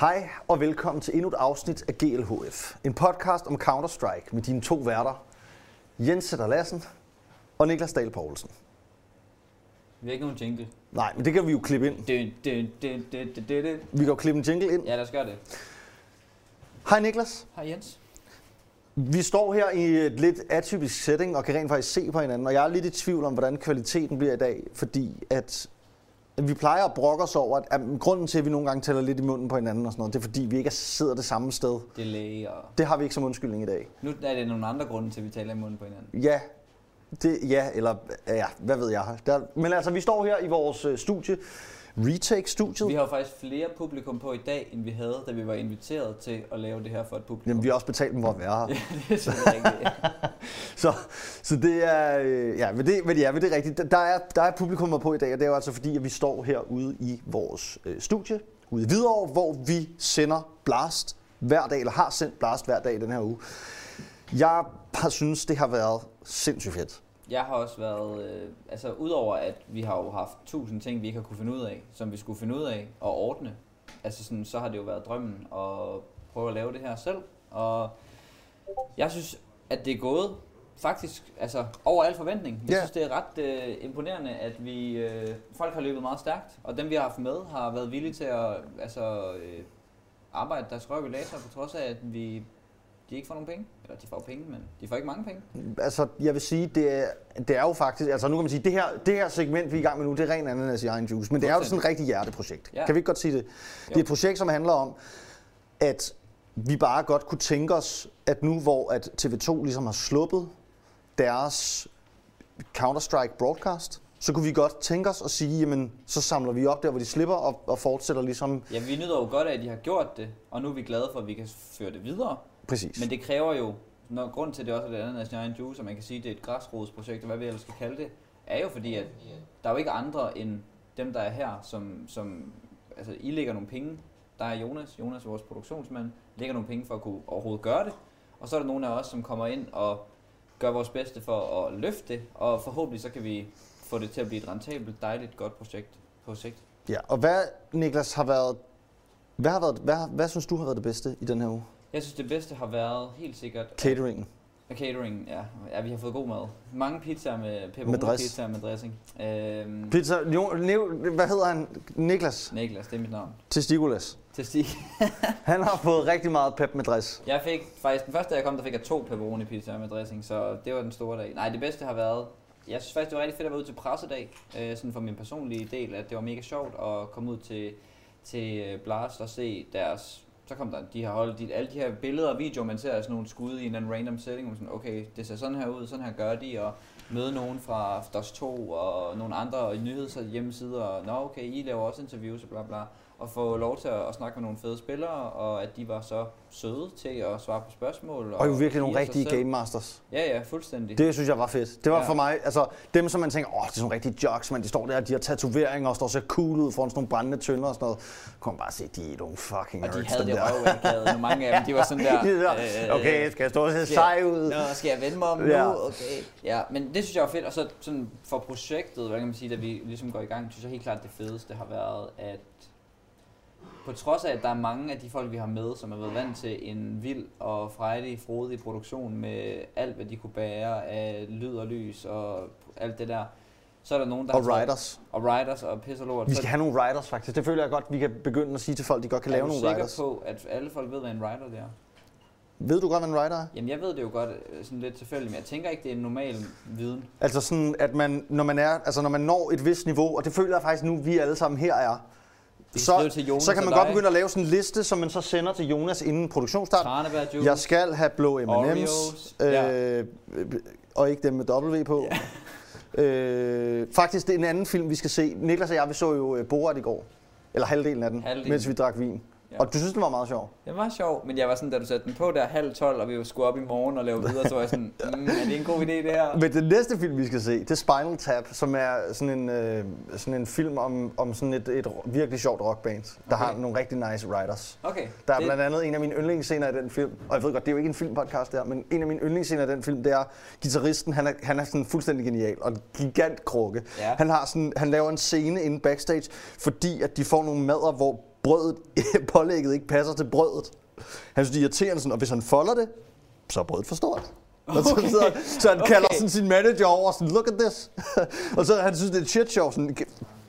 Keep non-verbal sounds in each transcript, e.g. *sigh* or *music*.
Hej og velkommen til endnu et afsnit af GLHF. En podcast om Counter-Strike med dine to værter, Jens Sætter Lassen og Niklas Dahl Poulsen. Vi har ikke nogen jingle. Nej, men det kan vi jo klippe ind. Dun, dun, dun, dun, dun, dun. Vi kan jo klippe en jingle ind. Ja, lad os gøre det. Hej Niklas. Hej Jens. Vi står her i et lidt atypisk setting og kan rent faktisk se på hinanden, og jeg er lidt i tvivl om, hvordan kvaliteten bliver i dag, fordi at vi plejer at brokke os over, at, at grunden til, at vi nogle gange tæller lidt i munden på hinanden og sådan noget, det er fordi, vi ikke sidder det samme sted. Delay og... Det har vi ikke som undskyldning i dag. Nu er det nogle andre grunde til, at vi taler i munden på hinanden. Ja, det, ja, eller ja, hvad ved jeg. Der, men altså, vi står her i vores øh, studie, Retake-studiet. Vi har jo faktisk flere publikum på i dag, end vi havde, da vi var inviteret til at lave det her for et publikum. Jamen, vi har også betalt dem for at være her. *laughs* Ja, det er. *laughs* Så, så det er, øh, ja, men det, men ja, men det er rigtigt. Der er, der er publikum på i dag, og det er jo altså fordi, at vi står herude i vores øh, studie, ude i Hvidovre, hvor vi sender Blast hver dag, eller har sendt Blast hver dag i den her uge. Jeg har synes, det har været sindssygt fedt. Jeg har også været, øh, altså udover at vi har jo haft tusind ting, vi ikke har kunne finde ud af, som vi skulle finde ud af og ordne, altså sådan, så har det jo været drømmen at prøve at lave det her selv. Og jeg synes, at det er gået faktisk altså, over al forventning. Jeg Ja. synes, det er ret øh, imponerende, at vi øh, folk har løbet meget stærkt, og dem vi har haft med har været villige til at altså, øh, arbejde deres røv i laser, på trods af, at vi de ikke får nogen penge. Eller de får penge, men de får ikke mange penge. Altså, jeg vil sige, det er, det er jo faktisk, altså nu kan man sige, det her, det her segment, vi er i gang med nu, det er ren ananas i egen juice, men det er jo sådan et rigtig hjerteprojekt. Ja. Kan vi ikke godt sige det? Det er et projekt, som handler om, at vi bare godt kunne tænke os, at nu hvor at TV2 ligesom har sluppet deres Counter-Strike broadcast, så kunne vi godt tænke os at sige, jamen, så samler vi op der, hvor de slipper, og, og fortsætter ligesom Ja, vi nyder jo godt af, at de har gjort det, og nu er vi glade for, at vi kan føre det videre. Præcis. Men det kræver jo, når grund til det også er det andet National Juice, og man kan sige, at det er et græsrodsprojekt, og hvad vi ellers skal kalde det, er jo fordi, at der er jo ikke andre end dem, der er her, som, som altså, I lægger nogle penge. Der er Jonas, Jonas er vores produktionsmand, lægger nogle penge for at kunne overhovedet gøre det. Og så er der nogle af os, som kommer ind og gør vores bedste for at løfte det, og forhåbentlig så kan vi få det til at blive et rentabelt, dejligt, godt projekt på sigt. Ja, og hvad, Niklas, har været, hvad, har været, hvad, hvad synes du har været det bedste i den her uge? Jeg synes, det bedste har været helt sikkert... at- Catering. Og catering, ja. ja. vi har fået god mad. Mange pizzaer med pepperoni pizzaer med dressing. Øhm, Pizza, jo, Neo, hvad hedder han? Niklas Niklas, det er mit navn. Testikulas. Til Stig. *laughs* Han har fået rigtig meget pep med dress. Jeg fik faktisk, den første dag jeg kom, der fik jeg to pepperoni pizzaer med dressing, så det var den store dag. Nej, det bedste har været, jeg synes faktisk, det var rigtig fedt at være ude til pressedag, øh, sådan for min personlige del, at det var mega sjovt at komme ud til, til øh, Blast og se deres så kom der, de har holdt de, alle de her billeder og videoer, man ser af sådan nogle skud i en eller anden random setting, og sådan, okay, det ser sådan her ud, sådan her gør de, og møde nogen fra DOS 2 og nogle andre nyheds hjemmesider, og nå okay, I laver også interviews og bla bla, og få lov til at, at snakke med nogle fede spillere, og at de var så søde til at svare på spørgsmål. Og jo virkelig nogle rigtige. Game Masters. Ja, ja, fuldstændig. Det synes jeg var fedt. Det var Ja. for mig, altså dem som man tænker, åh, det er sådan nogle rigtige jocks, men de står der, de har tatoveringer og står så cool ud foran sådan nogle brændende tønder og sådan noget. Kunne bare se, de er nogle fucking og de havde det. Nu mange af dem, de var sådan der. *laughs* De der, øh, okay, skal jeg stå og se sej ud? Nå, skal jeg vende mig om Ja. nu? Okay. Ja, men det synes jeg var fedt. Og så sådan for projektet, hvad kan man sige, da vi ligesom går i gang, synes jeg helt klart det fedeste har været, at på trods af, at der er mange af de folk, vi har med, som har været vant til en vild og frejdig, frodig produktion med alt, hvad de kunne bære af lyd og lys og alt det der, så er der nogen, der Og har riders. og riders og pis og lort. Vi skal have nogle riders faktisk. Det føler jeg godt, vi kan begynde at sige til folk, de godt kan er lave du nogle sikker riders. på, at alle folk ved, hvad en rider det er? Ved du godt, hvad en rider er? Jamen, jeg ved det jo godt øh, sådan lidt tilfældigt, men jeg tænker ikke, det er en normal viden. Altså sådan, at man, når man er, altså når man når et vist niveau, og det føler jeg faktisk nu, vi alle sammen her er, så, til Jonas så kan man godt begynde at lave sådan en liste, som man så sender til Jonas inden produktionsstart. Jeg skal have blå M&M's, Oreos, ja. øh, og ikke dem med W på. Øh, faktisk, det er en anden film, vi skal se. Niklas og jeg, vi så jo øh, Borat i går. Eller halvdelen af den, Halvdelen. mens vi drak vin. Ja. Og du synes, den var meget sjov. Det var sjov, men jeg var sådan, da du satte den på der halv 12, og vi jo skulle op i morgen og lave videre, så var jeg sådan, *laughs* mm, er det en god idé det her? Men den næste film, vi skal se, det er Spinal Tap, som er sådan en, øh, sådan en film om, om sådan et, et virkelig sjovt rockband, der Okay. har nogle rigtig nice writers. Okay. Der er det, blandt andet en af mine yndlingsscener i den film, og jeg ved godt, det er jo ikke en filmpodcast der, men en af mine yndlingsscener i den film, det er, gitarristen, han er, han er sådan fuldstændig genial, og en gigant krukke. Ja. Han, har sådan, han laver en scene inde backstage, fordi at de får nogle mader, hvor brødet, *laughs* pålægget ikke passer til brødet. Han synes, det er irriterende, sådan, og hvis han folder det, så er brødet for stort. Okay. Og så, så, så han kalder Okay. sådan sin manager over, sådan, look at this. *laughs* og så han synes, det er et shit show. Sådan,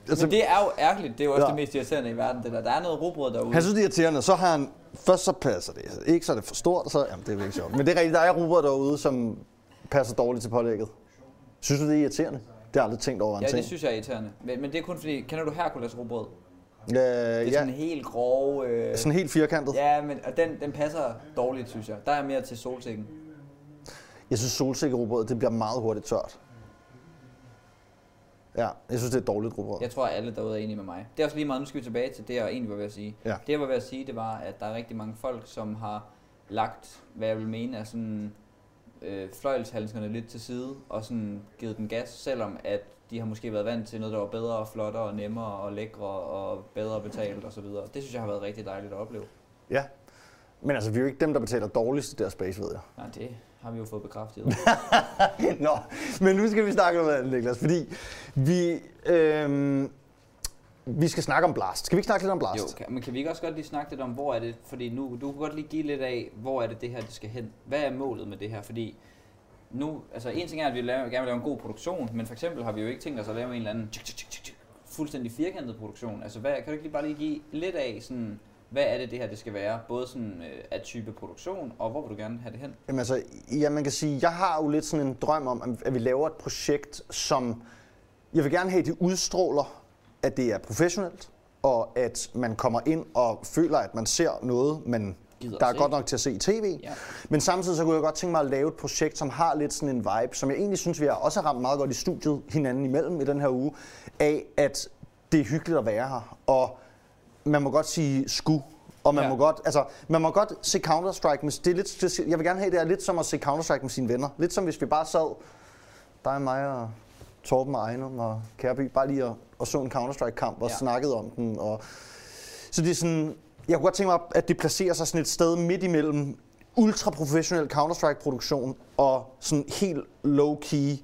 altså, Men det er jo ærgerligt, det er jo også Ja. det mest irriterende i verden, det der. Der er noget rugbrød derude. han synes, det er irriterende. Så har han, først så passer det. Ikke så er det for stort, og så, jamen det er ikke sjovt. Men det er rigtigt, der er rugbrød derude, som passer dårligt til pålægget. Synes du, det er irriterende? Det har jeg aldrig tænkt over, en Ja, ting. det synes jeg er irriterende. Men, men det er kun fordi, kender du Hercules rugbrød? Øh, Det er ja, sådan helt grove... Øh, sådan helt firkantet. ja, men og den, den passer dårligt, synes jeg. Der er mere til solsikken. Jeg synes, solsikkerugbrød, det bliver meget hurtigt tørt. Ja, jeg synes, det er et dårligt rugbrød. Jeg tror, at alle derude er enige med mig. Det er også lige meget, nu skal vi tilbage til det, jeg egentlig var ved at sige. Ja. Det, jeg var ved at sige, det var, at der er rigtig mange folk, som har lagt, hvad jeg vil mene, er sådan øh, fløjlshalskerne lidt til side, og sådan givet den gas, selvom at de har måske været vant til noget, der var bedre og flottere og nemmere og lækre og bedre betalt og så videre. Det synes jeg har været rigtig dejligt at opleve. Ja. Men altså, vi er jo ikke dem, der betaler dårligst i der space, ved jeg. Nej, det har vi jo fået bekræftet. *laughs* Nå, men nu skal vi snakke om andet, Niklas, fordi vi, øhm, vi skal snakke om Blast. Skal vi ikke snakke lidt om Blast? Jo, kan, men kan vi ikke også godt lige snakke lidt om, hvor er det, fordi nu, du kan godt lige give lidt af, hvor er det det her, det skal hen. Hvad er målet med det her? Fordi nu, altså en ting er, at vi laver, gerne vil lave en god produktion, men for eksempel har vi jo ikke tænkt os at lave en eller anden tsk, tsk, tsk, tsk, fuldstændig firkantet produktion. Altså hvad, kan du ikke lige bare lige give lidt af sådan, hvad er det det her, det skal være? Både sådan øh, af type produktion, og hvor vil du gerne have det hen? Jamen altså, ja, man kan sige, jeg har jo lidt sådan en drøm om, at vi laver et projekt, som jeg vil gerne have, det udstråler, at det er professionelt, og at man kommer ind og føler, at man ser noget, man, Gider der er se. godt nok til at se i tv. Ja. Men samtidig så kunne jeg godt tænke mig at lave et projekt, som har lidt sådan en vibe, som jeg egentlig synes, vi har også har ramt meget godt i studiet hinanden imellem i den her uge, af at det er hyggeligt at være her, og man må godt sige sku, og man Ja. må godt, altså, man må godt se Counter-Strike, men det er lidt, det, jeg vil gerne have, det er lidt som at se Counter-Strike med sine venner. Lidt som hvis vi bare sad, dig, mig og Torben og Ejnum og Kærby, bare lige og, og så en Counter-Strike-kamp og ja. snakkede om den. Og, så det er sådan, jeg kunne godt tænke mig, at det placerer sig sådan et sted midt imellem ultra-professionel Counter-Strike-produktion og sådan helt low-key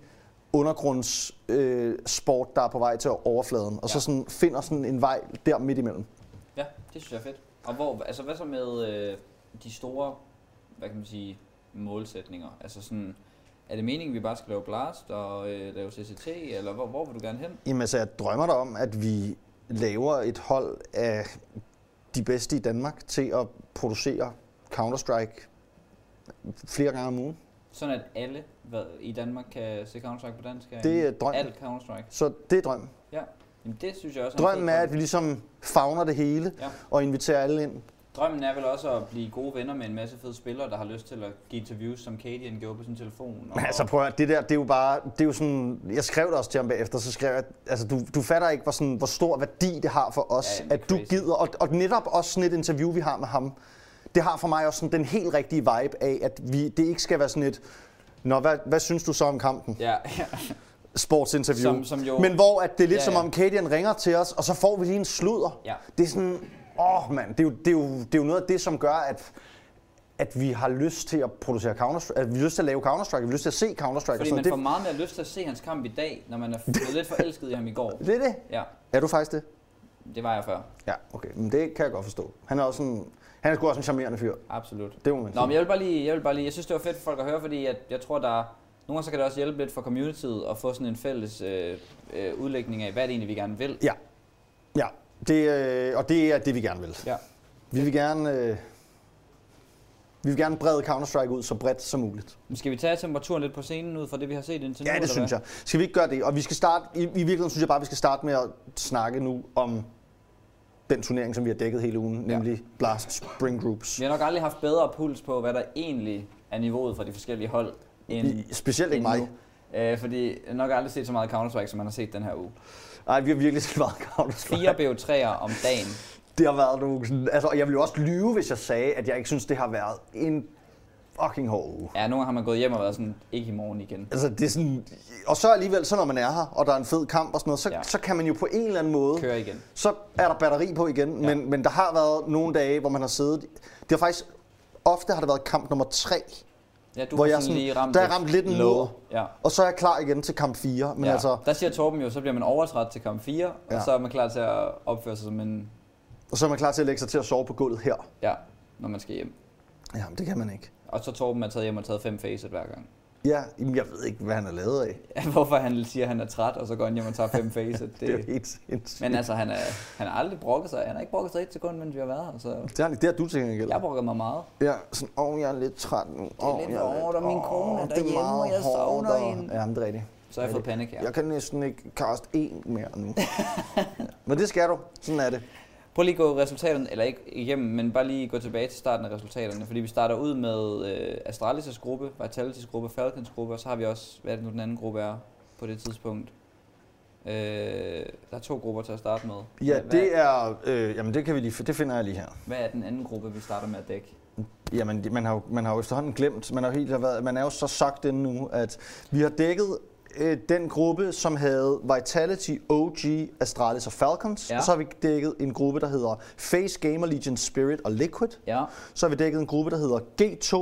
undergrundssport, øh, sport, der er på vej til overfladen. Og Ja. så sådan finder sådan en vej der midt imellem. Ja, det synes jeg er fedt. Og hvor, altså hvad så med øh, de store, hvad kan man sige, målsætninger? Altså sådan, er det meningen, at vi bare skal lave Blast og øh, lave CCT, eller hvor, hvor vil du gerne hen? Jamen altså, jeg drømmer der om, at vi laver et hold af de bedste i Danmark til at producere Counter-Strike flere gange om ugen. Sådan at alle hvad, i Danmark kan se Counter-Strike på dansk? Det er drømmen. Alt Counter-Strike. Så det er drømmen. Ja, Jamen, det synes jeg også Drømmen en er, at vi ligesom fagner det hele Ja. og inviterer alle ind. Drømmen er vel også at blive gode venner med en masse fede spillere, der har lyst til at give interviews, som Kadian gjorde på sin telefon. Og, altså prøv at, det der, det er jo bare, det er jo sådan, jeg skrev det også til ham bagefter, så skrev jeg, altså du, du fatter ikke, hvor, sådan, hvor stor værdi det har for os, Ja, ja, er at du crazy. gider, og, og netop også sådan et interview, vi har med ham, det har for mig også sådan den helt rigtige vibe af, at vi, det ikke skal være sådan et, Nå, hvad, hvad synes du så om kampen? ja, Sportsinterview. Som- som jo- Men hvor at det er lidt Ja, ja, ja. som om Kadian ringer til os, og så får vi lige en sludder. ja. Det er sådan, åh mand, det er, jo, det, er jo, det er jo noget af det, som gør, at, at vi har lyst til at producere Counter-Strike, at vi har lyst til at lave Counter-Strike, vi har lyst til at se Counter-Strike. og Fordi sådan man noget. får meget mere lyst til at se hans kamp i dag, når man er *laughs* blevet lidt forelsket i ham i går. det, det er det. Ja, Er du faktisk det? det var jeg før. Ja, okay. Men det kan jeg godt forstå. Han er også sådan, han er sgu også en charmerende fyr. Absolut. Det må man Nå, men jeg vil bare lige, jeg vil bare lige, jeg synes det var fedt for folk at høre, fordi at jeg tror, der nogle gange så kan det også hjælpe lidt for communityet at få sådan en fælles øh, øh, udlægning af, hvad det egentlig vi gerne vil. Ja. Ja, det, øh, og det er det, vi gerne vil. Ja. Vi vil gerne, øh, vi vil gerne brede Counter-Strike ud så bredt som muligt. Skal vi tage temperaturen lidt på scenen ud fra det, vi har set indtil nu? Ja, det synes hvad? jeg. Skal vi ikke gøre det? Og vi skal starte, i, i virkeligheden synes jeg bare, vi skal starte med at snakke nu om den turnering, som vi har dækket hele ugen, Ja. nemlig Blast Spring Groups. Vi har nok aldrig haft bedre puls på, hvad der egentlig er niveauet for de forskellige hold. End, I, specielt ikke end mig. nu. Øh, fordi jeg har nok aldrig set så meget Counter-Strike, som man har set den her uge. Nej, vi har virkelig set meget Counter-Strike. Fire BO3'er om dagen. Det har været nogle sådan, altså, og jeg ville jo også lyve, hvis jeg sagde, at jeg ikke synes, det har været en fucking hård uge. Ja, nogle gange har man gået hjem og været sådan, ikke i morgen igen. Altså, det er sådan, og så alligevel, så når man er her, og der er en fed kamp og sådan noget, så, Ja. så kan man jo på en eller anden måde, Køre igen. så er der batteri på igen, ja. men, men der har været nogle dage, hvor man har siddet, det har faktisk, ofte har det været kamp nummer tre, Ja, du hvor jeg sådan lige ramt der er ramt lidt en low. mur, Ja. og så er jeg klar igen til kamp 4, men ja. altså, Der siger Torben jo, så bliver man overtræt til kamp 4, og Ja. så er man klar til at opføre sig som en Og så er man klar til at lægge sig til at sove på gulvet her. Ja, når man skal hjem. Ja, men det kan man ikke. Og så Torben er taget hjem og taget fem facet hver gang. Ja, jamen, jeg ved ikke, hvad han er lavet af. *laughs* Ja, Hvorfor han siger, at han er træt, og så går han hjem og tager fem facet. *laughs* Det er Det, helt sindssygt. men altså, han, er, han har aldrig brokket sig. Han har ikke brokket sig et sekund, mens vi har været her. Så det, har, det har du til gengæld. jeg brokker mig meget. Ja, sådan, åh, jeg er lidt træt nu. er Åh, lidt jeg hårdt, og min åh, kone er det derhjemme, og jeg savner og- hende. Ja, men det er rigtigt. Så har jeg fået panik her. Jeg kan næsten ikke kaste en mere nu. Ja. *laughs* Men det skal du. Sådan er det. Prøv lige at gå resultaterne, eller ikke igennem, men bare lige gå tilbage til starten af resultaterne. Fordi vi starter ud med øh, Astralis' gruppe, Vitality's gruppe, Falcons gruppe, og så har vi også, hvad er det nu den anden gruppe er på det tidspunkt. Øh, der er to grupper til at starte med. Ja, hvad, det er... Øh, jamen, det, kan vi lige, det finder jeg lige her. Hvad er den anden gruppe, vi starter med at dække? Jamen, man har, jo, man har jo efterhånden glemt, man, har helt, været, man er jo så sagt den nu, at vi har dækket øh, den gruppe, som havde Vitality, OG, Astralis og Falcons. Ja. Og så har vi dækket en gruppe, der hedder Face, Gamer, Legion, Spirit og Liquid. Ja. Så har vi dækket en gruppe, der hedder G2,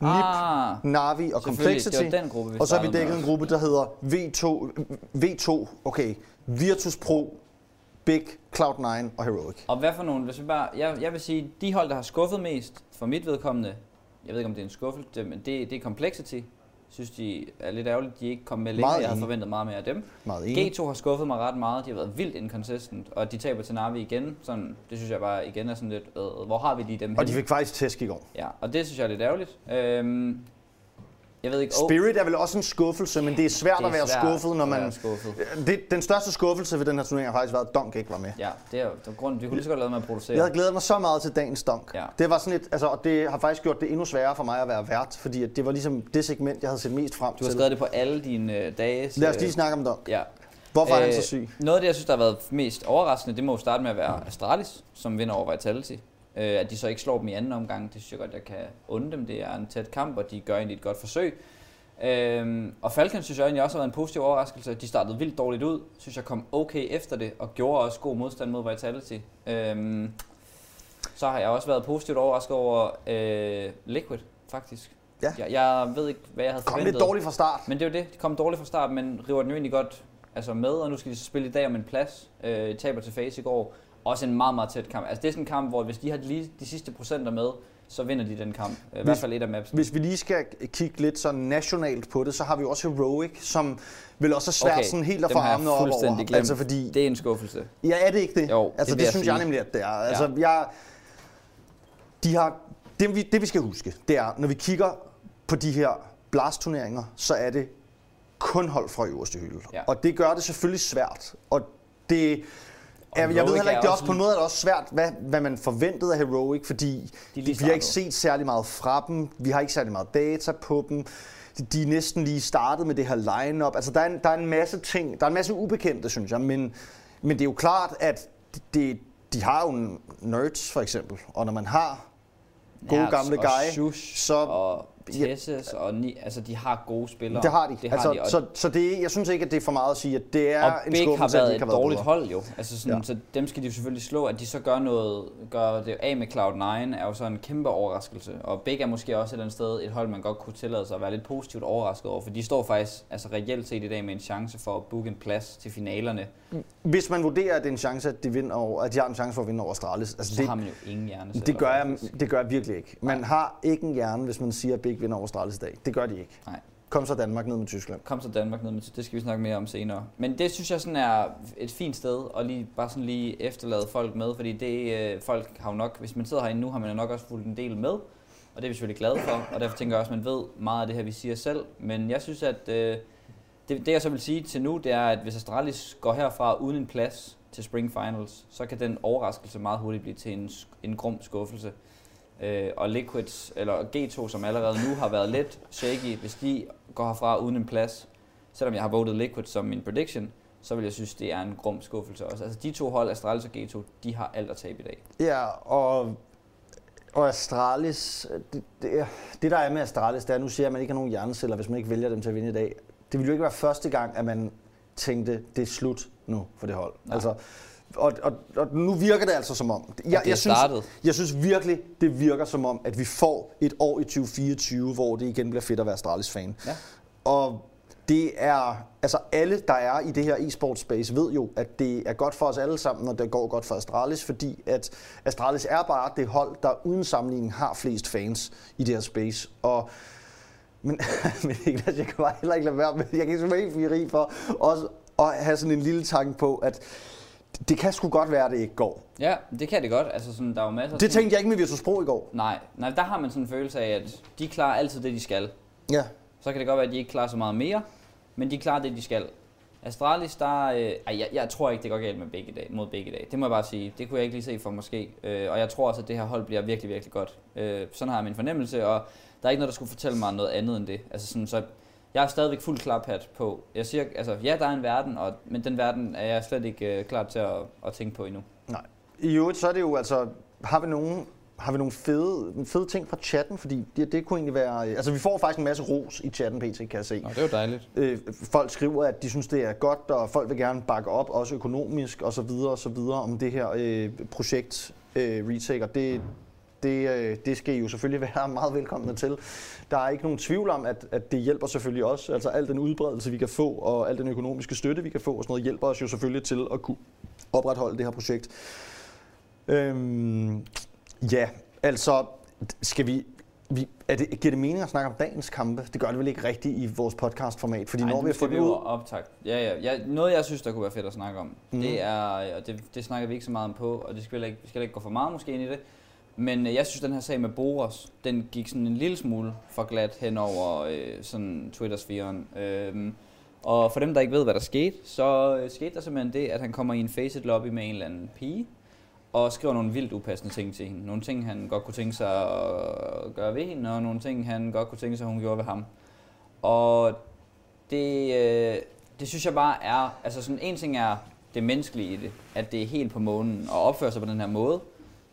NIP, Ah, Navi og Complexity. den gruppe, og så har vi dækket en gruppe, der hedder V2, V2, okay, Virtus Pro, Big, Cloud9 og Heroic. Og hvad for nogle, hvis vi bare, jeg, jeg vil sige, de hold, der har skuffet mest, for mit vedkommende, jeg ved ikke, om det er en skuffelse, men det, det er Complexity. Synes, de er lidt ærgerligt, de ikke kom med længere. Jeg havde forventet meget mere af dem. Meget enig. G2 har skuffet mig ret meget. De har været vildt inconsistent, og de taber til Navi igen. Sådan, det synes jeg bare igen er sådan lidt, øh, hvor har vi lige dem Og de henne? fik faktisk tæsk i går. Ja, og det synes jeg er lidt ærgerligt. Øhm, jeg ved ikke, oh, Spirit er vel også en skuffelse, men det er svært det er at være svært skuffet, når man... skuffet. Det, den største skuffelse ved den her turnering har faktisk været, at Dunk ikke var med. Ja, det er jo grunden. Vi kunne lige så godt lade med at producere. Jeg havde glædet mig så meget til dagens Dunk. Ja. Det var sådan et, altså, og det har faktisk gjort det endnu sværere for mig at være vært, fordi det var ligesom det segment, jeg havde set mest frem Du har til. skrevet det på alle dine øh, dage. Lad os lige snakke om Dunk. Ja, Hvorfor er han Øh, så syg? Noget af det, jeg synes, der har været mest overraskende, det må jo starte med at være Astralis, som vinder over Vitality. Øh, at de så ikke slår dem i anden omgang, det synes jeg godt, jeg kan undre dem. Det er en tæt kamp, og de gør egentlig et godt forsøg. Øhm, og Falcons synes jeg egentlig også har været en positiv overraskelse. De startede vildt dårligt ud, synes jeg kom okay efter det, og gjorde også god modstand mod Vitality. Øhm, så har jeg også været positivt overrasket over øh, Liquid, faktisk. Ja. Jeg, jeg ved ikke, hvad jeg havde Kom forventet. lidt dårligt fra start. Men det er jo det. De kom dårligt fra start, men river den jo egentlig godt altså med, og nu skal de så spille i dag om en plads. Øh, taber til face i går. Også en meget, meget tæt kamp. Altså det er sådan en kamp, hvor hvis de har lige de sidste procenter med, så vinder de den kamp. Øh, I hvert fald et af maps. Hvis vi lige skal kigge lidt sådan nationalt på det, så har vi også Heroic, som vil også er svært Okay, sådan helt at få armene op over. glemt. Altså fordi, Det er en skuffelse. ja, er det ikke det? Jo, altså det det, synes sige. jeg nemlig, at det er. Altså, jeg, de har, det, vi, det vi skal huske, det er, når vi kigger på de her blast-turneringer, så er det kun hold fra øverste hylde. Ja. Og det gør det selvfølgelig svært. Og det, Og jeg, ved heller er ikke, det er også på en måde er det også svært, hvad, hvad man forventede af Heroic, fordi De vi har ikke set særlig meget fra dem. Vi har ikke særlig meget data på dem. De- De er næsten lige startet med det her line-up. Altså, der er, en, der er en masse ting, der er en masse ubekendte, synes jeg, men, men det er jo klart, at det, de har jo nerds, for eksempel. Og når man har gode Hertz gamle guy, Shush så- og Ja. Tesses og ni, altså de har gode spillere. det har de. Det har altså, de, så så det, jeg synes ikke, at det er for meget at sige, at det er og en Big har skuffelse, at de været ikke et har været dårligt bedre. hold jo. Altså sådan, Ja. Så dem skal de jo selvfølgelig slå. At de så gør noget, gør det af med Cloud9 er jo så en kæmpe overraskelse. Og Big er måske også et eller andet sted et hold, man godt kunne tillade sig at være lidt positivt overrasket over. For de står faktisk altså reelt set i dag med en chance for at booke en plads til finalerne. Hvis man vurderer, at det er en chance, at de, vinder over, at de har en chance for at vinde over Astralis, altså Så det, har man jo ingen hjerne det, gør jeg, det gør jeg virkelig ikke. Man har ikke en hjerne, hvis man siger, at Big vinder over Astralis i dag. Det gør de ikke. Nej. Kom så Danmark ned med Tyskland. kom så Danmark ned med, det skal vi snakke mere om senere. Men det synes jeg sådan er et fint sted at lige, bare sådan lige efterlade folk med, fordi det, øh, folk har jo nok, hvis man sidder herinde nu, har man jo nok også fulgt en del med, og det er vi selvfølgelig glade for, og derfor tænker jeg også, at man ved meget af det her, vi siger selv, men jeg synes, at øh, det, det jeg så vil sige til nu, det er, at hvis Astralis går herfra uden en plads til Spring Finals, så kan den overraskelse meget hurtigt blive til en, en grum skuffelse. Øh, og Liquids, eller G2, som allerede nu har været lidt shaky, hvis de går herfra uden en plads, selvom jeg har votet Liquid som min prediction, så vil jeg synes, det er en grum skuffelse også. Altså de to hold, Astralis og G2, de har alt at tabe i dag. Ja, og, og Astralis, det, det, det der er med Astralis, det er, nu siger jeg, at man ikke har nogen hjerneceller, hvis man ikke vælger dem til at vinde i dag. Det ville jo ikke være første gang, at man tænkte, det er slut nu for det hold. Nej. Altså, og, og, og nu virker det altså som om. Jeg, det er jeg, synes, startet. jeg synes virkelig, det virker som om, at vi får et år i 2024, hvor det igen bliver fedt at være Astralis-fan. Ja. Og det er, altså alle, der er i det her e-sport space, ved jo, at det er godt for os alle sammen, når det går godt for Astralis, fordi at Astralis er bare det hold, der uden sammenligning har flest fans i det her space. Og men, *laughs* men Niklas, jeg kan bare heller ikke lade være med, jeg kan simpelthen helt rig for også at have sådan en lille tanke på, at det kan sgu godt være, at det ikke går. Ja, det kan det godt. Altså sådan, der er jo masser Det tænkte jeg ikke med Virtus Pro i går. Nej, nej, der har man sådan en følelse af, at de klarer altid det, de skal. Ja. Så kan det godt være, at de ikke klarer så meget mere, men de klarer det, de skal. Astralis, der... Øh, ej, jeg, jeg tror ikke, det går galt med begge dage, mod begge dage. Det må jeg bare sige. Det kunne jeg ikke lige se for måske. Øh, og jeg tror også, at det her hold bliver virkelig, virkelig godt. Øh, sådan har jeg min fornemmelse, og der er ikke noget, der skulle fortælle mig noget andet end det. Altså sådan, så jeg er stadigvæk fuld klaphat på. Jeg siger, altså, ja, der er en verden, og, men den verden er jeg slet ikke øh, klar til at, at tænke på endnu. Nej. I øvrigt, så er det jo altså, har vi nogen har vi nogle fede, fede ting fra chatten, fordi det, det kunne egentlig være... Altså, vi får faktisk en masse ros i chatten, PT, kan jeg se. Nå, det er jo dejligt. Øh, folk skriver, at de synes, det er godt, og folk vil gerne bakke op, også økonomisk og så videre og så videre, om det her øh, projekt øh, Retake, og det, det, øh, det skal I jo selvfølgelig *laughs* være meget velkomne til. Der er ikke nogen tvivl om, at, at det hjælper selvfølgelig os. Altså al den udbredelse, vi kan få, og al den økonomiske støtte, vi kan få, og sådan noget, hjælper os jo selvfølgelig til at kunne opretholde det her projekt. Øhm, ja, altså skal vi... vi er det, giver det mening at snakke om dagens kampe? Det gør det vel ikke rigtigt i vores podcastformat, fordi Ej, når vi har vi ud... optakt. Ja, ja, ja. Noget, jeg synes, der kunne være fedt at snakke om, mm. det er, og det, det snakker vi ikke så meget om på, og det skal ikke, vi skal ikke gå for meget måske ind i det, men øh, jeg synes, den her sag med Boros, den gik sådan en lille smule for glat hen over øh, sådan Twitter-sfæren. Øhm, og for dem, der ikke ved, hvad der skete, så øh, skete der simpelthen det, at han kommer i en facet lobby med en eller anden pige, og skriver nogle vildt upassende ting til hende. Nogle ting, han godt kunne tænke sig at gøre ved hende, og nogle ting, han godt kunne tænke sig, at hun gjorde ved ham. Og det, øh, det synes jeg bare er, altså sådan en ting er det menneskelige i det, at det er helt på månen og opføre sig på den her måde.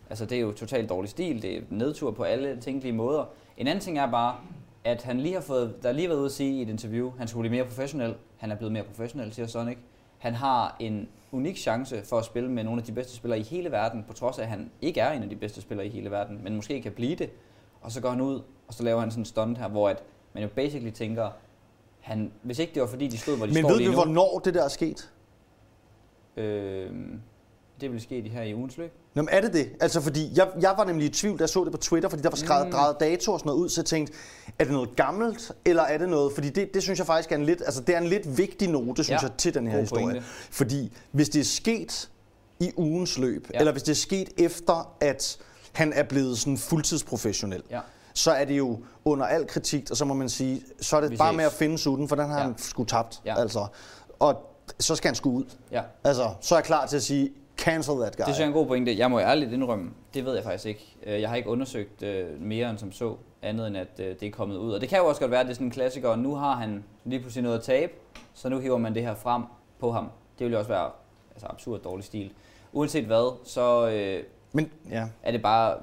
Altså det er jo totalt dårlig stil, det er nedtur på alle tænkelige måder. En anden ting er bare, at han lige har fået, der er lige været ude at sige i et interview, han skulle blive mere professionel. Han er blevet mere professionel, siger Sonic. Han har en unik chance for at spille med nogle af de bedste spillere i hele verden, på trods af, at han ikke er en af de bedste spillere i hele verden, men måske kan blive det. Og så går han ud, og så laver han sådan en stunt her, hvor at man jo basically tænker, han, hvis ikke det var fordi, de stod, hvor de Men står ved lige nu, hvornår det der er sket? øh, det vil ske i her i ugens løb. Nå, men er det det? Altså, fordi jeg, jeg var nemlig i tvivl, da jeg så det på Twitter, fordi der var skrevet mm. drejet dato og sådan noget ud, så jeg tænkte, er det noget gammelt, eller er det noget, fordi det, det synes jeg faktisk er en lidt, altså det er en lidt vigtig note, synes Ja, jeg, til den her god historie. pointe. Fordi hvis det er sket i ugens løb, Ja. eller hvis det er sket efter, at han er blevet sådan fuldtidsprofessionel, Ja. så er det jo under al kritik, og så må man sige, så er det Vi bare ses. med at finde sutten, for den har Ja. han sgu tabt. Ja. Altså. Og så skal han sgu ud. Ja. Altså, så er jeg klar til at sige, cancel that guy. Det synes jeg er en god pointe. Jeg må ærligt indrømme, det ved jeg faktisk ikke. Øh, Jeg har ikke undersøgt øh, mere end som så, andet end at øh, det er kommet ud. Og det kan jo også godt være, at det er sådan en klassiker, og nu har han lige pludselig noget at tabe, så nu hiver man det her frem på ham. Det vil jo også være altså, absurd dårlig stil. Uanset hvad, så øh, Men, ja. er det bare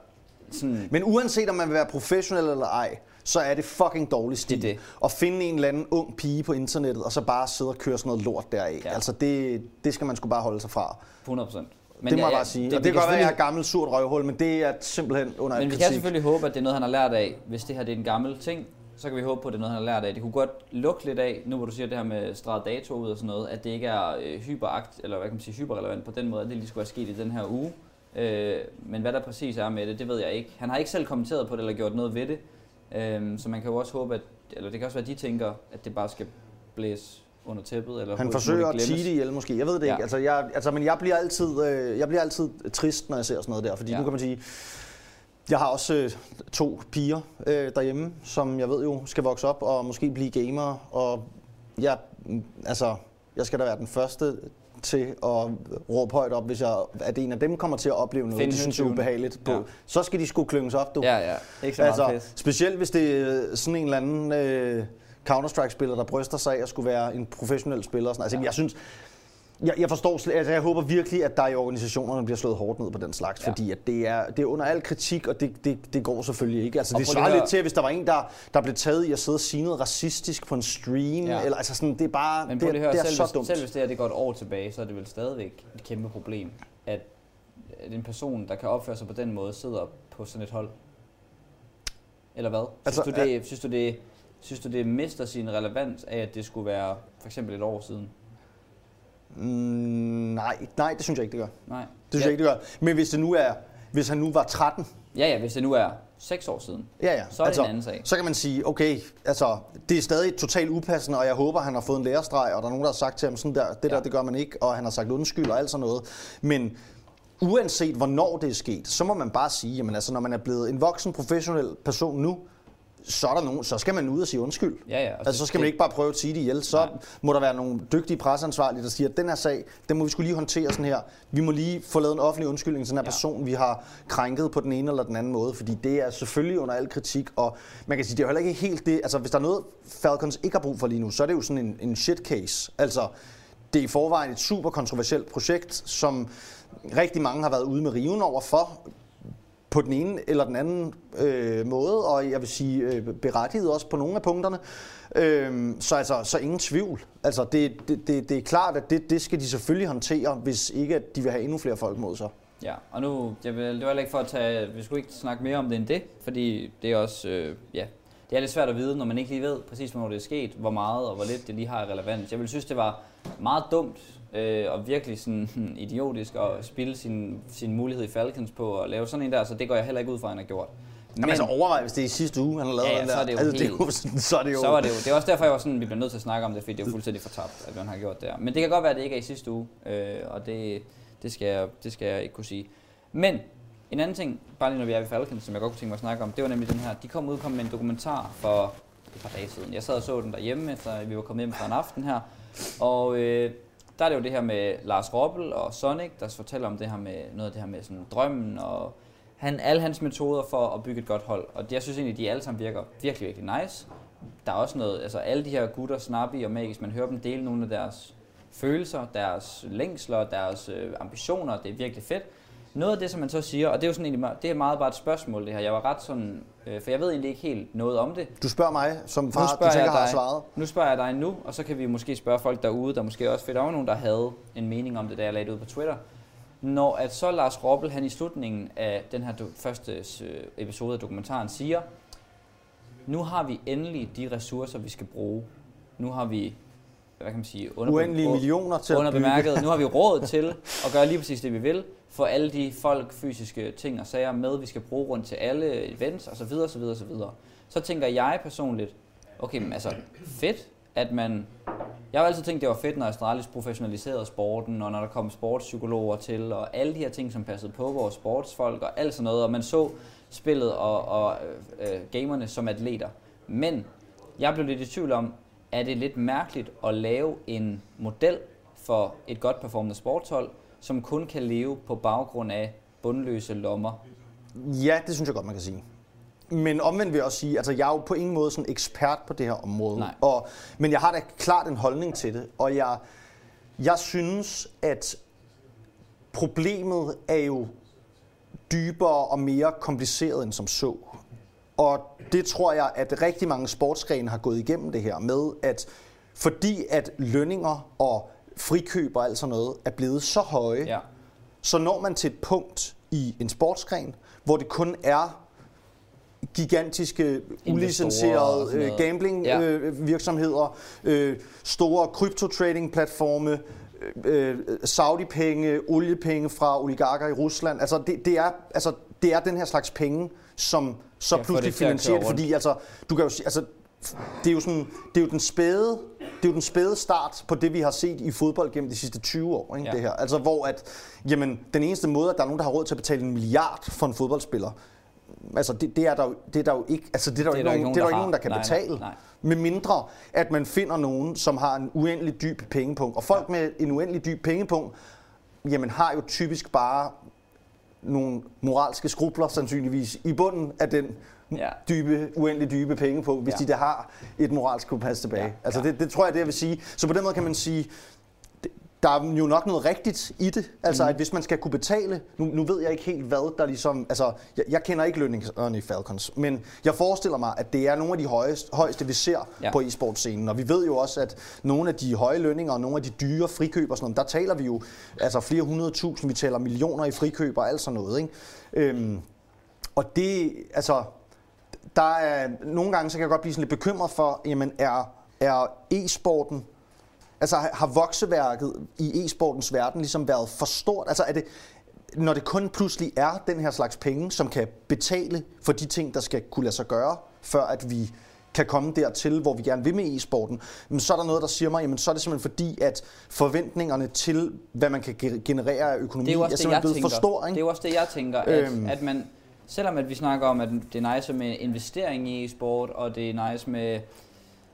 sådan... Men uanset om man vil være professionel eller ej, så er det fucking dårlig stil. Det det. At finde en eller anden ung pige på internettet, og så bare sidde og køre sådan noget lort deraf. Ja. Altså det, det skal man sgu bare holde sig fra. 100 procent. Men det må jeg bare sige. Det, og det kan godt være, at jeg er gammel surt røvhul, men det er simpelthen under Men vi kan selvfølgelig håbe, at det er noget, han har lært af. Hvis det her det er en gammel ting, så kan vi håbe på, at det er noget, han har lært af. Det kunne godt lugte lidt af, nu hvor du siger det her med streget dato ud og sådan noget, at det ikke er øh, hyperakt, eller hvad kan man sige, hyperrelevant på den måde, at det lige skulle være sket i den her uge. Øh, men hvad der præcis er med det, det ved jeg ikke. Han har ikke selv kommenteret på det eller gjort noget ved det. Øh, så man kan jo også håbe, at, eller det kan også være, at de tænker, at det bare skal blæse under tæppet. Eller Han forsøger at tige det ihjel måske. Jeg ved det Ja. ikke. Altså, jeg, altså, men jeg bliver, altid, øh, jeg bliver altid trist, når jeg ser sådan noget der. Fordi ja. Nu kan man sige, jeg har også øh, to piger øh, derhjemme, som jeg ved jo skal vokse op og måske blive gamere. Og jeg, altså, jeg skal da være den første til at råbe højt op, hvis jeg, at en af dem kommer til at opleve noget, Finde de synes er ubehageligt på. Ja. Så skal de sgu klynges op, du. Ja, ja. Ikke så meget Altså, pis. specielt hvis det er sådan en eller anden øh, Counter-Strike-spiller, der bryster sig af at skulle være en professionel spiller. og Sådan. Altså, Ja. Jeg synes, jeg, jeg forstår slet, altså jeg håber virkelig, at der i organisationerne bliver slået hårdt ned på den slags, ja. Ja. fordi at det, er, det er under al kritik, og det, det, det går selvfølgelig ikke. Altså, Og det svarer at lidt høre- til, hvis der var en, der, der blev taget i at sidde og sige noget racistisk på en stream, ja. Ja. eller altså sådan, det er bare, Men det, at høre, det er selv, så hvis, dumt. selv hvis det her det går et år tilbage, så er det vel stadigvæk et kæmpe problem, at, at en person, der kan opføre sig på den måde, sidder på sådan et hold. Eller hvad? Synes, Altså, du, det, synes du, det, Synes du, det mister sin relevans af, at det skulle være for eksempel et år siden? Mm, nej, nej, det synes jeg ikke, det gør. Nej. Det synes ja. jeg ikke, det gør. Men hvis det nu er, hvis han nu var 13, Ja, ja, hvis det nu er 6 år siden, ja, ja. så er det en anden sag. Så kan man sige, okay, altså, det er stadig totalt upassende, og jeg håber, han har fået en lærestreg, og der er nogen, der har sagt til ham sådan der, det Ja. der, det gør man ikke, og han har sagt undskyld og alt sådan noget. Men uanset hvornår det er sket, så må man bare sige, jamen altså, når man er blevet en voksen professionel person nu, så, er der nogen, så skal man ud og sige undskyld. Ja, ja. Altså, så skal man det- ikke bare prøve at sige det ihjel. Så Nej. må der være nogle dygtige presseansvarlige, der siger, at den her sag, den må vi skulle lige håndtere sådan her. Vi må lige få lavet en offentlig undskyldning til den her Ja. person, vi har krænket på den ene eller den anden måde. Fordi det er selvfølgelig under al kritik, og man kan sige, det er heller ikke helt det. Altså, hvis der er noget, Falcons ikke har brug for lige nu, så er det jo sådan en, en shit case. Altså, det er i forvejen et super kontroversielt projekt, som rigtig mange har været ude med riven over for på den ene eller den anden øh, måde, og jeg vil sige øh, berettiget også på nogle af punkterne. Øh, så altså, så ingen tvivl. Altså, det, det, det, det er klart, at det, det skal de selvfølgelig håndtere, hvis ikke at de vil have endnu flere folk mod sig. Ja, og nu, jeg vil, det var heller ikke for at tage, vi skulle ikke snakke mere om det end det, fordi det er også, øh, ja, det er lidt svært at vide, når man ikke lige ved præcis, hvornår det er sket, hvor meget og hvor lidt det lige har relevans. Jeg vil synes, det var meget dumt øh, og virkelig sådan *laughs* idiotisk at spille sin, sin mulighed i Falcons på at lave sådan en der, så det går jeg heller ikke ud fra, at han har gjort. Men, Men, altså overvej, hvis det er i sidste uge, han har lavet Ja, ja, den så der. er det jo altså, det er helt- jo, sådan- så er det jo... så var det jo, det er også derfor, jeg var sådan, vi bliver nødt til at snakke om det, fordi det er jo fuldstændig fortabt, at man har gjort det her. Men det kan godt være, at det ikke er i sidste uge, øh, og det, det, skal jeg, det skal jeg ikke kunne sige. Men en anden ting, bare lige når vi er ved Falcons, som jeg godt kunne tænke mig at snakke om, det var nemlig den her, de kom ud kom med en dokumentar for et par dage siden. Jeg sad og så den derhjemme, efter vi var kommet hjem fra en aften her, og øh, der er det jo det her med Lars Robbel og Sonic, der fortæller om det her med noget af det her med sådan drømmen og han, alle hans metoder for at bygge et godt hold. Og det, jeg synes egentlig, de alle sammen virker virkelig, virkelig nice. Der er også noget, altså alle de her gutter, Snappy og Magisk, man hører dem dele nogle af deres følelser, deres længsler, deres øh, ambitioner, det er virkelig fedt. Noget af det, som man så siger, og det er jo sådan egentlig, det er meget bare et spørgsmål det her, jeg var ret sådan, øh, for jeg ved egentlig ikke helt noget om det, Du spørger mig, som far, du jeg har svaret. nu spørger jeg dig nu, og så kan vi måske spørge folk derude, der måske også, der var nogen, der havde en mening om det, da jeg lagde det ud på Twitter. Når at så Lars Robbel, han i slutningen af den her første øh, episode af dokumentaren siger, nu har vi endelig de ressourcer, vi skal bruge. Nu har vi, hvad kan man sige, under, Uendelige millioner til at under bygge. bemærket, nu har vi råd til at gøre lige præcis det, vi vil, for alle de folk, fysiske ting og sager med, vi skal bruge rundt til alle events osv. osv. osv. Så tænker jeg personligt, okay, men altså fedt, at man... Jeg har altid tænkt, det var fedt, når Astralis professionaliserede sporten, og når der kom sportspsykologer til, og alle de her ting, som passede på vores sportsfolk og alt sådan noget, og man så spillet og, og øh, gamerne som atleter. Men jeg blev lidt i tvivl om, er det lidt mærkeligt at lave en model for et godt performende sportshold, som kun kan leve på baggrund af bundløse lommer. Ja, det synes jeg godt, man kan sige. Men omvendt vil jeg også sige, altså jeg er jo på ingen måde sådan ekspert på det her område. Nej. Og, men jeg har da klart en holdning til det, og jeg, jeg synes, at problemet er jo dybere og mere kompliceret end som så. Og det tror jeg, at rigtig mange sportsgrene har gået igennem det her med, at fordi at lønninger og frikøb og alt sådan noget er blevet så høje, Ja. så når man til et punkt i en sportsgren, hvor det kun er gigantiske, ulicenserede øh, noget. Ja. gambling-virksomheder, øh, store kryptotrading-platforme, øh, øh, Saudi-penge, oliepenge fra oligarker i Rusland. Altså det, det, er, altså, det er den her slags penge, som så Ja, pludselig det finansierer det, fordi altså, du kan jo sige, altså, det er jo sådan, det er jo den spæde, det er jo den spæde start på det, vi har set i fodbold gennem de sidste 20 år, ikke, Ja. det her. Altså, hvor at, jamen, den eneste måde, at der er nogen, der har råd til at betale en milliard for en fodboldspiller, altså, det, det er der jo, det er der jo ikke, altså, det er der, jo ikke, nogen, det er der ikke nogen, der kan Nej, betale. Nej, nej. Med mindre, at man finder nogen, som har en uendelig dyb pengepunkt. Og folk med en uendelig dyb pengepunkt, jamen har jo typisk bare nogle moralske skrubler sandsynligvis i bunden af den Ja. dybe, uendelig dybe penge på, hvis Ja. de der har et moralsk kompas tilbage. Ja. Altså ja. det, det tror jeg, det jeg vil sige. Så på den måde kan man sige, der er jo nok noget rigtigt i det. Altså mm. at hvis man skal kunne betale, nu, nu ved jeg ikke helt hvad der ligesom, altså jeg, jeg kender ikke lønningerne i Falcons, men jeg forestiller mig, at det er nogle af de højeste, højeste vi ser ja. på e-sportscenen. Og vi ved jo også, at nogle af de høje lønninger og nogle af de dyre frikøb og sådan noget, der taler vi jo altså flere hundrede tusind, vi taler millioner i frikøb og alt sådan noget. Ikke? Øhm, og det, altså, der er, nogle gange så kan jeg godt blive sådan lidt bekymret for, jamen er, er e-sporten, altså har vokseværket i e-sportens verden ligesom været for stort? Altså er det, når det kun pludselig er den her slags penge, som kan betale for de ting, der skal kunne lade sig gøre, før at vi kan komme dertil, hvor vi gerne vil med e-sporten, men så er der noget, der siger mig, jamen så er det simpelthen fordi, at forventningerne til, hvad man kan generere af økonomi, det er, jo også er det, simpelthen blevet tænker. for stor. Ikke? Det er jo også det, jeg tænker, at, øhm. at man, selvom at vi snakker om, at det er nice med investering i e-sport, og det er nice med,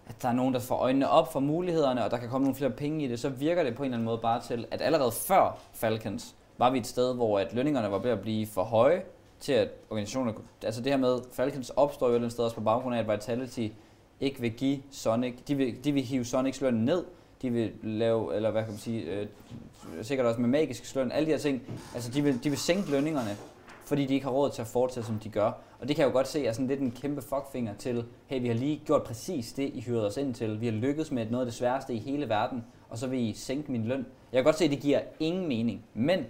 at der er nogen, der får øjnene op for mulighederne, og der kan komme nogle flere penge i det, så virker det på en eller anden måde bare til, at allerede før Falcons var vi et sted, hvor at lønningerne var ved at blive for høje, til at organisationer, altså det her med, Falcons opstår jo et sted også på baggrund af, at Vitality ikke vil give Sonic, de vil, de vil hive Sonics løn ned, de vil lave, eller hvad kan man sige, øh, sikkert også med magisk løn, alle de her ting, altså de vil, de vil sænke lønningerne, fordi de ikke har råd til at fortsætte, som de gør. Og det kan jeg jo godt se er sådan lidt en kæmpe fuckfinger til, hey, vi har lige gjort præcis det, I hyrede os ind til. Vi har lykkedes med noget af det sværeste i hele verden, og så vil I sænke min løn. Jeg kan godt se, at det giver ingen mening. Men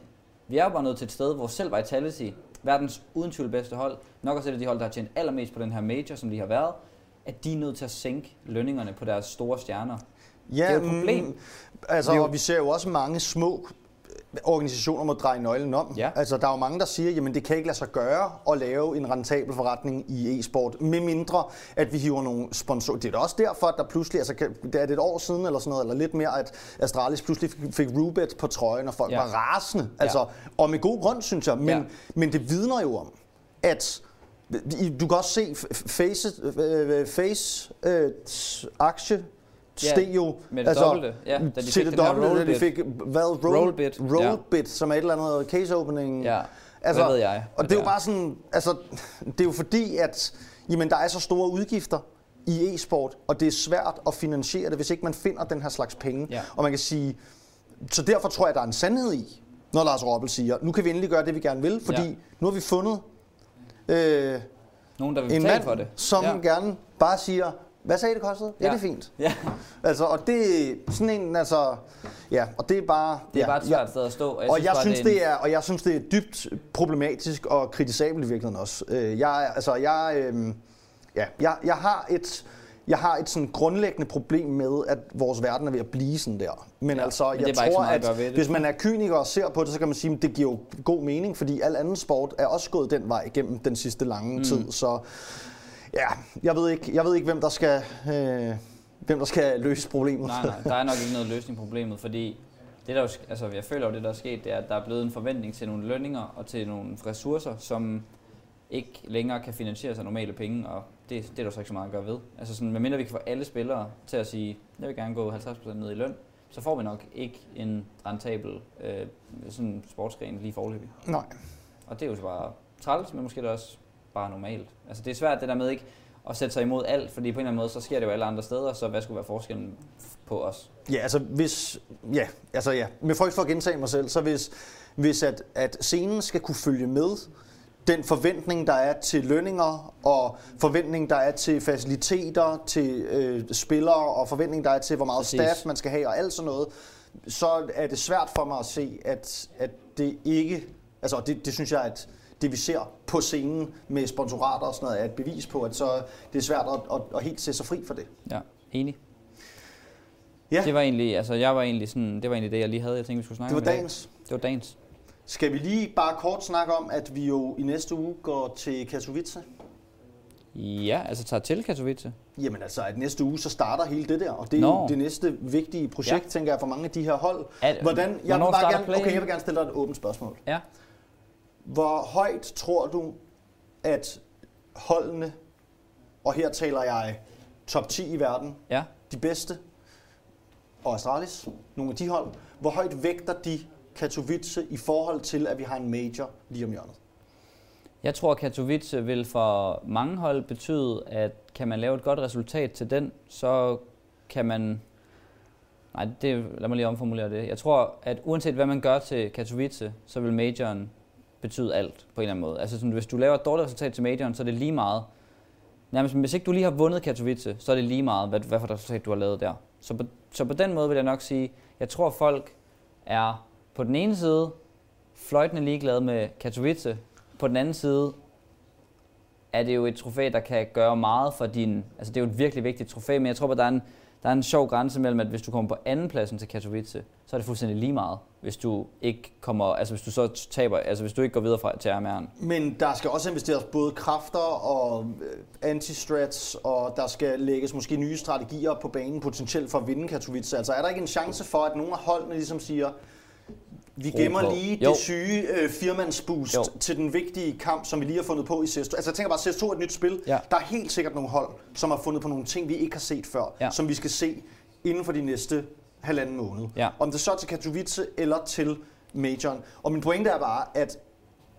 vi er jo bare nødt til et sted, hvor selv Vitality, verdens uden tvivl bedste hold, nok også et af de hold, der har tjent allermest på den her major, som de har været, at de er nødt til at sænke lønningerne på deres store stjerner. Ja, det er et problem. Mm, altså, jo... og vi ser jo også mange små organisationer må dreje nøglen om. Ja. Altså, der er jo mange, der siger, jamen det kan ikke lade sig gøre at lave en rentabel forretning i e-sport, med mindre at vi hiver nogle sponsorer. Det er da også derfor, at der pludselig, altså det er et år siden eller sådan noget, eller lidt mere, at Astralis pludselig fik Rubet på trøjen, og folk ja. var rasende. Altså, ja. Og med god grund, synes jeg. Men, ja. men det vidner jo om, at du kan også se Face, øh, face øh, aktie steg jo med det altså, dobbelte. Ja, da de til det dobbelte, da de fik hvad, roll, rollbit, rollbit ja. som er et eller andet case opening. Ja, altså, hvad ved jeg. Og det er jo bare sådan, altså, det er jo fordi, at jamen, der er så store udgifter i e-sport, og det er svært at finansiere det, hvis ikke man finder den her slags penge. Ja. Og man kan sige, så derfor tror jeg, der er en sandhed i, når Lars Robbel siger, nu kan vi endelig gøre det, vi gerne vil, fordi ja. nu har vi fundet øh, Nogen, der vil en mand, for det. som ja. gerne bare siger, hvad sagde det kostede? Ja, ja det er fint. Ja. Altså, og det er sådan en, altså, ja, og det er bare... Det er ja, bare et svært sted at stå. Og jeg, og synes, jeg synes, det, det er, og jeg synes, det er dybt problematisk og kritisabelt i virkeligheden også. Øh, jeg, altså, jeg, øh, ja, jeg, jeg har et, jeg har et sådan grundlæggende problem med, at vores verden er ved at blive sådan der. Men ja, altså, men jeg tror, at, at hvis man er kyniker og ser på det, så kan man sige, at det giver jo god mening, fordi al anden sport er også gået den vej igennem den sidste lange mm. tid. Så ja, jeg ved ikke, jeg ved ikke hvem der skal... Øh, hvem der skal løse problemet. Nej, nej, der er nok ikke noget løsning på problemet, fordi det der, altså, jeg føler jo, det der er sket, det er, at der er blevet en forventning til nogle lønninger og til nogle ressourcer, som ikke længere kan finansiere sig normale penge, og det, det er der så ikke så meget at gøre ved. Altså sådan, medmindre vi kan få alle spillere til at sige, jeg vil gerne gå 50% ned i løn, så får vi nok ikke en rentabel øh, sådan sportsgren lige forløbig. Nej. Og det er jo så bare træls, men måske det også bare normalt. Altså det er svært det der med ikke at sætte sig imod alt, fordi på en eller anden måde, så sker det jo alle andre steder, så hvad skulle være forskellen på os? Ja, altså hvis, ja, altså ja, med frygt for at gentage mig selv, så hvis, hvis at, at scenen skal kunne følge med, den forventning, der er til lønninger, og forventning, der er til faciliteter, til øh, spillere, og forventning, der er til, hvor meget Præcis. staff man skal have, og alt sådan noget, så er det svært for mig at se, at, at det ikke... Altså, det, det synes jeg, at det vi ser på scenen med sponsorater og sådan noget, er et bevis på, at så det er svært at, at, at helt se sig fri for det. Ja, enig. Ja. Det var egentlig, altså jeg var egentlig sådan, det var egentlig det, jeg lige havde, jeg tænkte, vi skulle snakke om Det var dagens. Det var dagens. Skal vi lige bare kort snakke om, at vi jo i næste uge går til Katowice? Ja, altså tager til Katowice. Jamen altså, at næste uge så starter hele det der, og det er Nå. jo det næste vigtige projekt, ja. tænker jeg, for mange af de her hold. At, Hvordan, jeg vil bare gerne, okay, jeg vil gerne stille dig et åbent spørgsmål. Ja. Hvor højt tror du, at holdene, og her taler jeg top 10 i verden, ja. de bedste, og Astralis, nogle af de hold, hvor højt vægter de Katowice i forhold til, at vi har en major lige om hjørnet? Jeg tror, at Katowice vil for mange hold betyde, at kan man lave et godt resultat til den, så kan man... Nej, det, lad mig lige omformulere det. Jeg tror, at uanset hvad man gør til Katowice, så vil majoren betyde alt på en eller anden måde. Altså sådan, hvis du laver et dårligt resultat til majoren, så er det lige meget. Nærmest, hvis ikke du lige har vundet Katowice, så er det lige meget, hvad, hvad for et resultat du har lavet der. Så på, så på den måde vil jeg nok sige, jeg tror folk er på den ene side fløjtende ligeglade med Katowice, på den anden side er det jo et trofæ, der kan gøre meget for din... Altså det er jo et virkelig vigtigt trofæ, men jeg tror, at der er en, der er en sjov grænse mellem, at hvis du kommer på anden pladsen til Katowice, så er det fuldstændig lige meget, hvis du ikke kommer, altså hvis du så taber, altså hvis du ikke går videre fra, til RMR'en. Men der skal også investeres både kræfter og øh, anti-strats, og der skal lægges måske nye strategier på banen potentielt for at vinde Katowice. Altså er der ikke en chance for, at nogle af holdene ligesom siger, vi gemmer på. lige Jo. det syge øh, firmandsboost Jo. til den vigtige kamp, som vi lige har fundet på i CS2. Altså jeg tænker bare, CS2 er et nyt spil. Ja. Der er helt sikkert nogle hold, som har fundet på nogle ting, vi ikke har set før, Ja. som vi skal se inden for de næste halvanden måned. Ja. Om det så er til Katowice eller til Majoren. Og min pointe er bare, at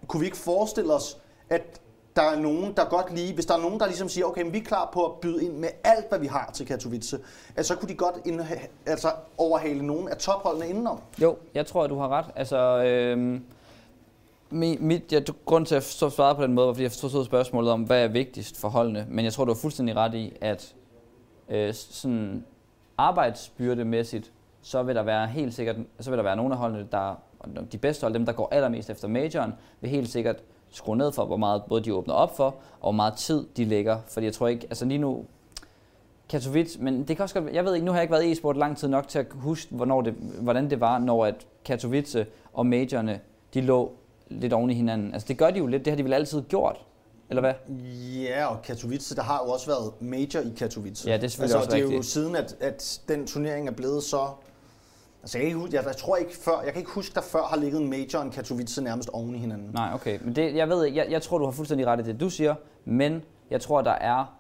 kunne vi ikke forestille os, at der er nogen, der godt lige, hvis der er nogen, der ligesom siger, okay, men vi er klar på at byde ind med alt, hvad vi har til Katowice, at så kunne de godt indha- altså overhale nogen af topholdene indenom. Jo, jeg tror, at du har ret. Altså, øhm, mit, mit, ja, grund til, at jeg så svarede på den måde, var, fordi jeg forstod spørgsmålet om, hvad er vigtigst for holdene. Men jeg tror, du har fuldstændig ret i, at øh, sådan arbejdsbyrdemæssigt, så vil der være helt sikkert, så vil der være nogle af holdene, der, de bedste hold, dem der går allermest efter majoren, vil helt sikkert skrue ned for, hvor meget både de åbner op for, og hvor meget tid de lægger. Fordi jeg tror ikke, altså lige nu, Katowice, men det kan også godt, jeg ved ikke, nu har jeg ikke været i e-sport lang tid nok til at huske, hvornår det, hvordan det var, når at Katowice og majorerne, de lå lidt oven i hinanden. Altså det gør de jo lidt, det har de vel altid gjort, eller hvad? Ja, og Katowice, der har jo også været major i Katowice. Ja, det er selvfølgelig altså, også det er jo rigtigt. siden, at, at den turnering er blevet så... Altså, jeg, kan ikke, huske- jeg, jeg tror ikke før, jeg kan ikke huske, der før har ligget en major og en Katowice nærmest oven i hinanden. Nej, okay. Men det, jeg ved, jeg, jeg tror, du har fuldstændig ret i det, du siger, men jeg tror, der er,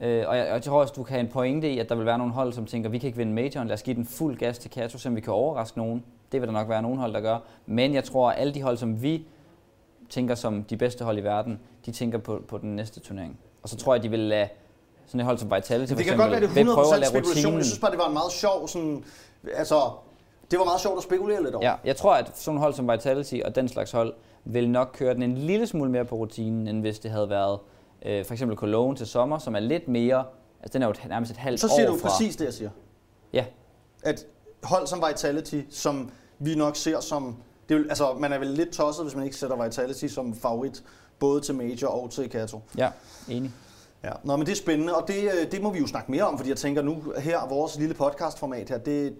øh, og, jeg, jeg tror også, du kan have en pointe i, at der vil være nogle hold, som tænker, vi kan ikke vinde majoren, lad os give den fuld gas til Kato, så vi kan overraske nogen. Det vil der nok være nogle hold, der gør. Men jeg tror, at alle de hold, som vi tænker som de bedste hold i verden, de tænker på, på den næste turnering. Og så tror jeg, de vil lade sådan et hold som Vitality for Det kan eksempel, godt være, det er at 100% lade spekulation. Jeg synes bare, det var en meget sjov sådan... Altså, det var meget sjovt at spekulere lidt over. Ja, jeg tror, at sådan hold som Vitality og den slags hold vil nok køre den en lille smule mere på rutinen, end hvis det havde været øh, for eksempel Cologne til sommer, som er lidt mere, altså den er jo et, nærmest et halvt Så siger år du fra. præcis det, jeg siger. Ja, At hold som Vitality, som vi nok ser som... Det jo- altså, man er vel lidt tosset, hvis man ikke sætter Vitality som favorit, både til Major og til Kato. ja, enig. Ja. Nå, men det er spændende, og det, øh, det må vi jo snakke mere om, fordi jeg tænker nu her, vores lille podcastformat her, det,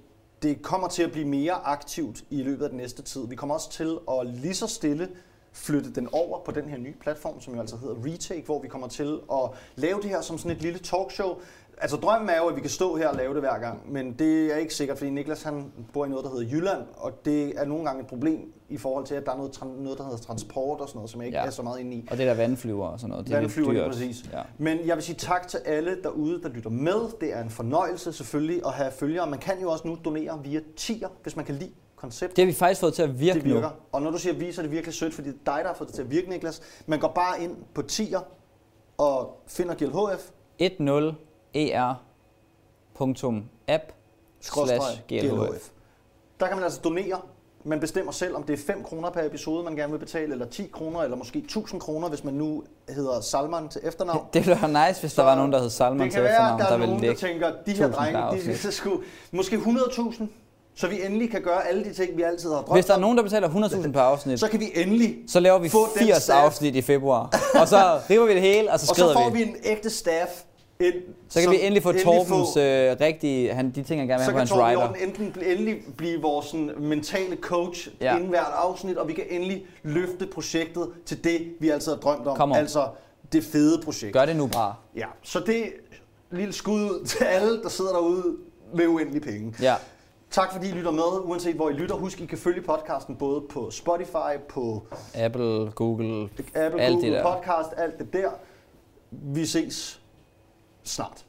det kommer til at blive mere aktivt i løbet af den næste tid. Vi kommer også til at lige så stille flytte den over på den her nye platform, som jo altså hedder Retake, hvor vi kommer til at lave det her som sådan et lille talkshow. Altså drømmen er jo, at vi kan stå her og lave det hver gang, men det er ikke sikkert, fordi Niklas han bor i noget, der hedder Jylland, og det er nogle gange et problem i forhold til, at der er noget, noget der hedder transport og sådan noget, som jeg ikke Ja. er så meget inde i. Og det der vandflyver og sådan noget, det er Vandflyver, lidt dyrt. præcis. Ja. Men jeg vil sige tak til alle derude, der lytter med. Det er en fornøjelse selvfølgelig at have følgere. Man kan jo også nu donere via tier, hvis man kan lide konceptet. Det har vi faktisk fået til at virke det virker. nu. Og når du siger vi, så er det virkelig sødt, fordi det er dig, der har fået det til at virke, Niklas. Man går bare ind på tier og finder GLHF, 10er.app slash GLHF. Der kan man altså donere. Man bestemmer selv, om det er 5 kroner per episode, man gerne vil betale, eller 10 kroner, eller måske 1000 kroner, hvis man nu hedder Salman til efternavn. Det ville være nice, hvis der var nogen, der hed Salman det til kan være, efternavn, at der der er nogen, der tænker, de her 1000 drenge, de afsnit. skal sgu, måske 100.000, så vi endelig kan gøre alle de ting, vi altid har drømt Hvis der er nogen, der betaler 100.000 per afsnit, så kan vi endelig, så laver vi få den 80 staff. afsnit i februar. Og så river vi det hele, og så og så skrider får vi. vi en ægte staff ind. Så kan vi endelig få Torbens få- øh, rigtige, han, de ting, han gerne vil så have på kan hans Torben rider. Jordan enten bl- endelig blive vores sådan, mentale coach Ja. inden hvert afsnit, og vi kan endelig løfte projektet til det, vi altid har drømt om. Altså det fede projekt. Gør det nu bare. Ja, så det et lille skud ud til alle, der sidder derude med uendelige penge. Ja. Tak fordi I lytter med, uanset hvor I lytter. Husk, I kan følge podcasten både på Spotify, på Apple, Google, Apple, Alt det Google der. Podcast, alt det der. Vi ses start.